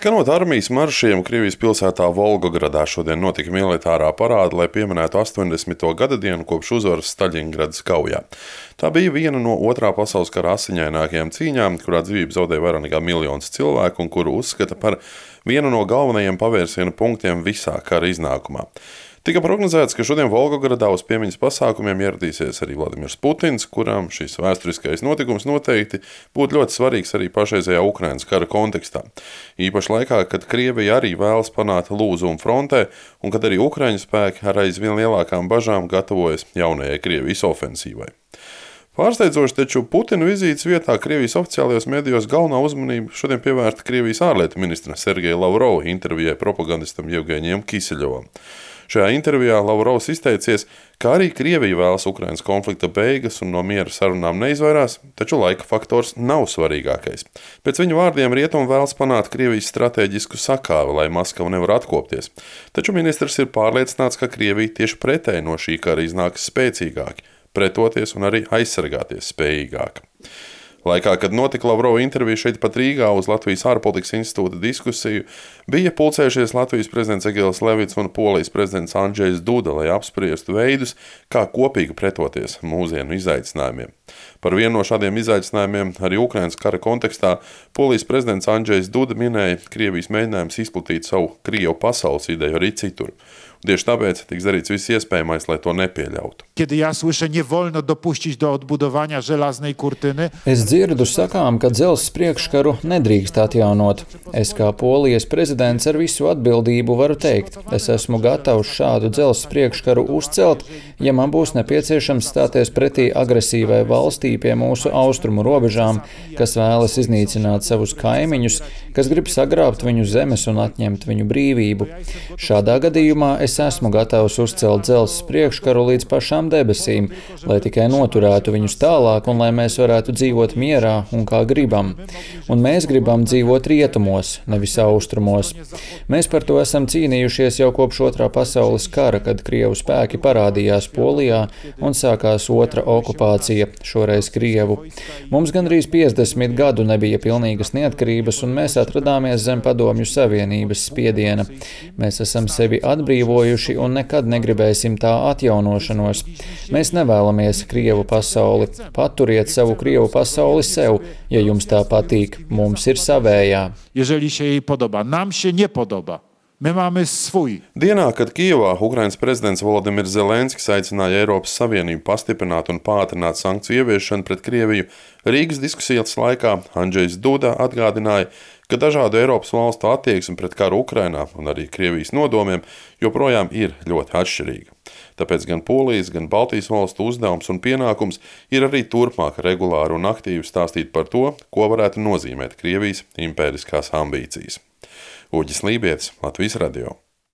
Skanot armijas maršiem, Krievijas pilsētā Volgogradā šodien notika militārā parāda, lai pieminētu 80. gada dienu kopš uzvaras Staļingradas kaujā. Tā bija viena no otrā pasaules kara asiņainākajām cīņām, kurā dzīvību zaudēja vairāk nekā miljons cilvēku un kuru uzskata par vienu no galvenajiem pavērsiena punktiem visā kara iznākumā. Tika prognozēts, ka šodien Volgogradā uz piemiņas pasākumiem ieradīsies arī Vladimirs Putins, kuram šis vēsturiskais notikums noteikti būtu ļoti svarīgs arī pašreizējā Ukrainas kara kontekstā. Īpaši laikā, kad Krievija arī vēlas panākt lūzumu frontē, un kad arī Ukraiņu spēki ar aizvien lielākām bažām gatavojas jaunajai Krievijas ofensīvai. Pārsteidzoši, taču Putina vizītes vietā Krievijas oficiālajos medijos galvenā uzmanība šodien pievērsta Krievijas ārlietu ministra Sergeja Lavrova intervijai propagandistam Jevgeņiem Kiseļovam. Šajā intervijā Lavrovs izteicies, ka arī Krievija vēlas Ukrainas konflikta beigas un no miera sarunām neizvairās, taču laika faktors nav svarīgākais. Pēc viņa vārdiem Rietumi vēlas panākt Krievijas stratēģisku sakāvi, lai Maskava nevar atkopties. Taču ministrs ir pārliecināts, ka Krievija tieši pretēji no šī kara iznāks spēcīgāki, pretoties un arī aizsargāties spējīgāk. Laikā, kad notika Lavrova intervija šeit pat Rīgā uz Latvijas ārpolitikas institūta diskusiju, bija pulcējušies Latvijas prezidents Egils Levits un Polijas prezidents Andrzejs Duda, lai apspriestu veidus, kā kopīgi pretoties mūsdienu izaicinājumiem. Par vienu no šādiem izaicinājumiem arī Ukrainas kara kontekstā Polijas prezidents Andrzejs Duda minēja Krievijas mēģinājumus izplatīt savu Krievu pasaules ideju arī citur. Tieši tāpēc tiks darīts viss iespējamais, lai to nepieļautu. Kiedy ja słyszę, nie wolno dopuścić do odbudowania żelaznej kurtyny. Es dzirdu sakām, ka dzelzs priekškaru nedrīkst atjaunot. Es kā polijas prezidents ar visu atbildību varu teikt, es esmu gatavs šādu dzelzs priekškaru uzcelt, ja man būs nepieciešams stāties pretī agresīvai valstī pie mūsu austrumu robežām, kas vēlas iznīcināt savus kaimiņus, kas grib sagrābt viņu zemes un atņemt viņu brīvību. Šādā gadījumā es esmu gatavs uzcelt dzelzs priekškaru līdz pašām debesīm, lai tikai noturētu viņus tālāk un lai mēs varētu dzīvot mierā un kā gribam. Un mēs gribam dzīvot rietumos, nevis austrumos. Mēs par to esam cīnījušies jau kopš otrā pasaules kara, kad Krievu spēki parādījās Polijā un sākās otra okupācija, šoreiz Krievu. Mums gandrīz 50 gadu nebija pilnīgas neatkarības, un mēs atradāmies zem padomju savienības spiediena. Mēs esam sevi atbrīvojuši un nekad negribēsim tā atjaunošanos. Mēs nevēlamies Krievu pasauli. Paturiet savu Krievu pasauli sev, ja jums tā patīk. Mums ir savējā. Jeżeli się jej podoba, nam się nie podoba. My mamy swój. Dienā, kad Kijavā Ukrainas prezidents Volodimirs Zelenskis aicināja Eiropas Savienību pastiprināt un pātrināt sankciju ieviešanu pret Krieviju, Rīgas diskusijas laikā Andrzejs Duda atgādināja, ka dažādu Eiropas valstu attieksme pret karu Ukrainā un arī Krievijas nodomiem joprojām ir ļoti atšķirīga. Tāpēc gan Polijas, gan Baltijas valstu uzdevums un pienākums ir arī turpmāk regulāri un aktīvi stāstīt par to, ko varētu nozīmēt Krievijas impēriskās ambīcijas. Uģis Lībijams, Latvijas Radio.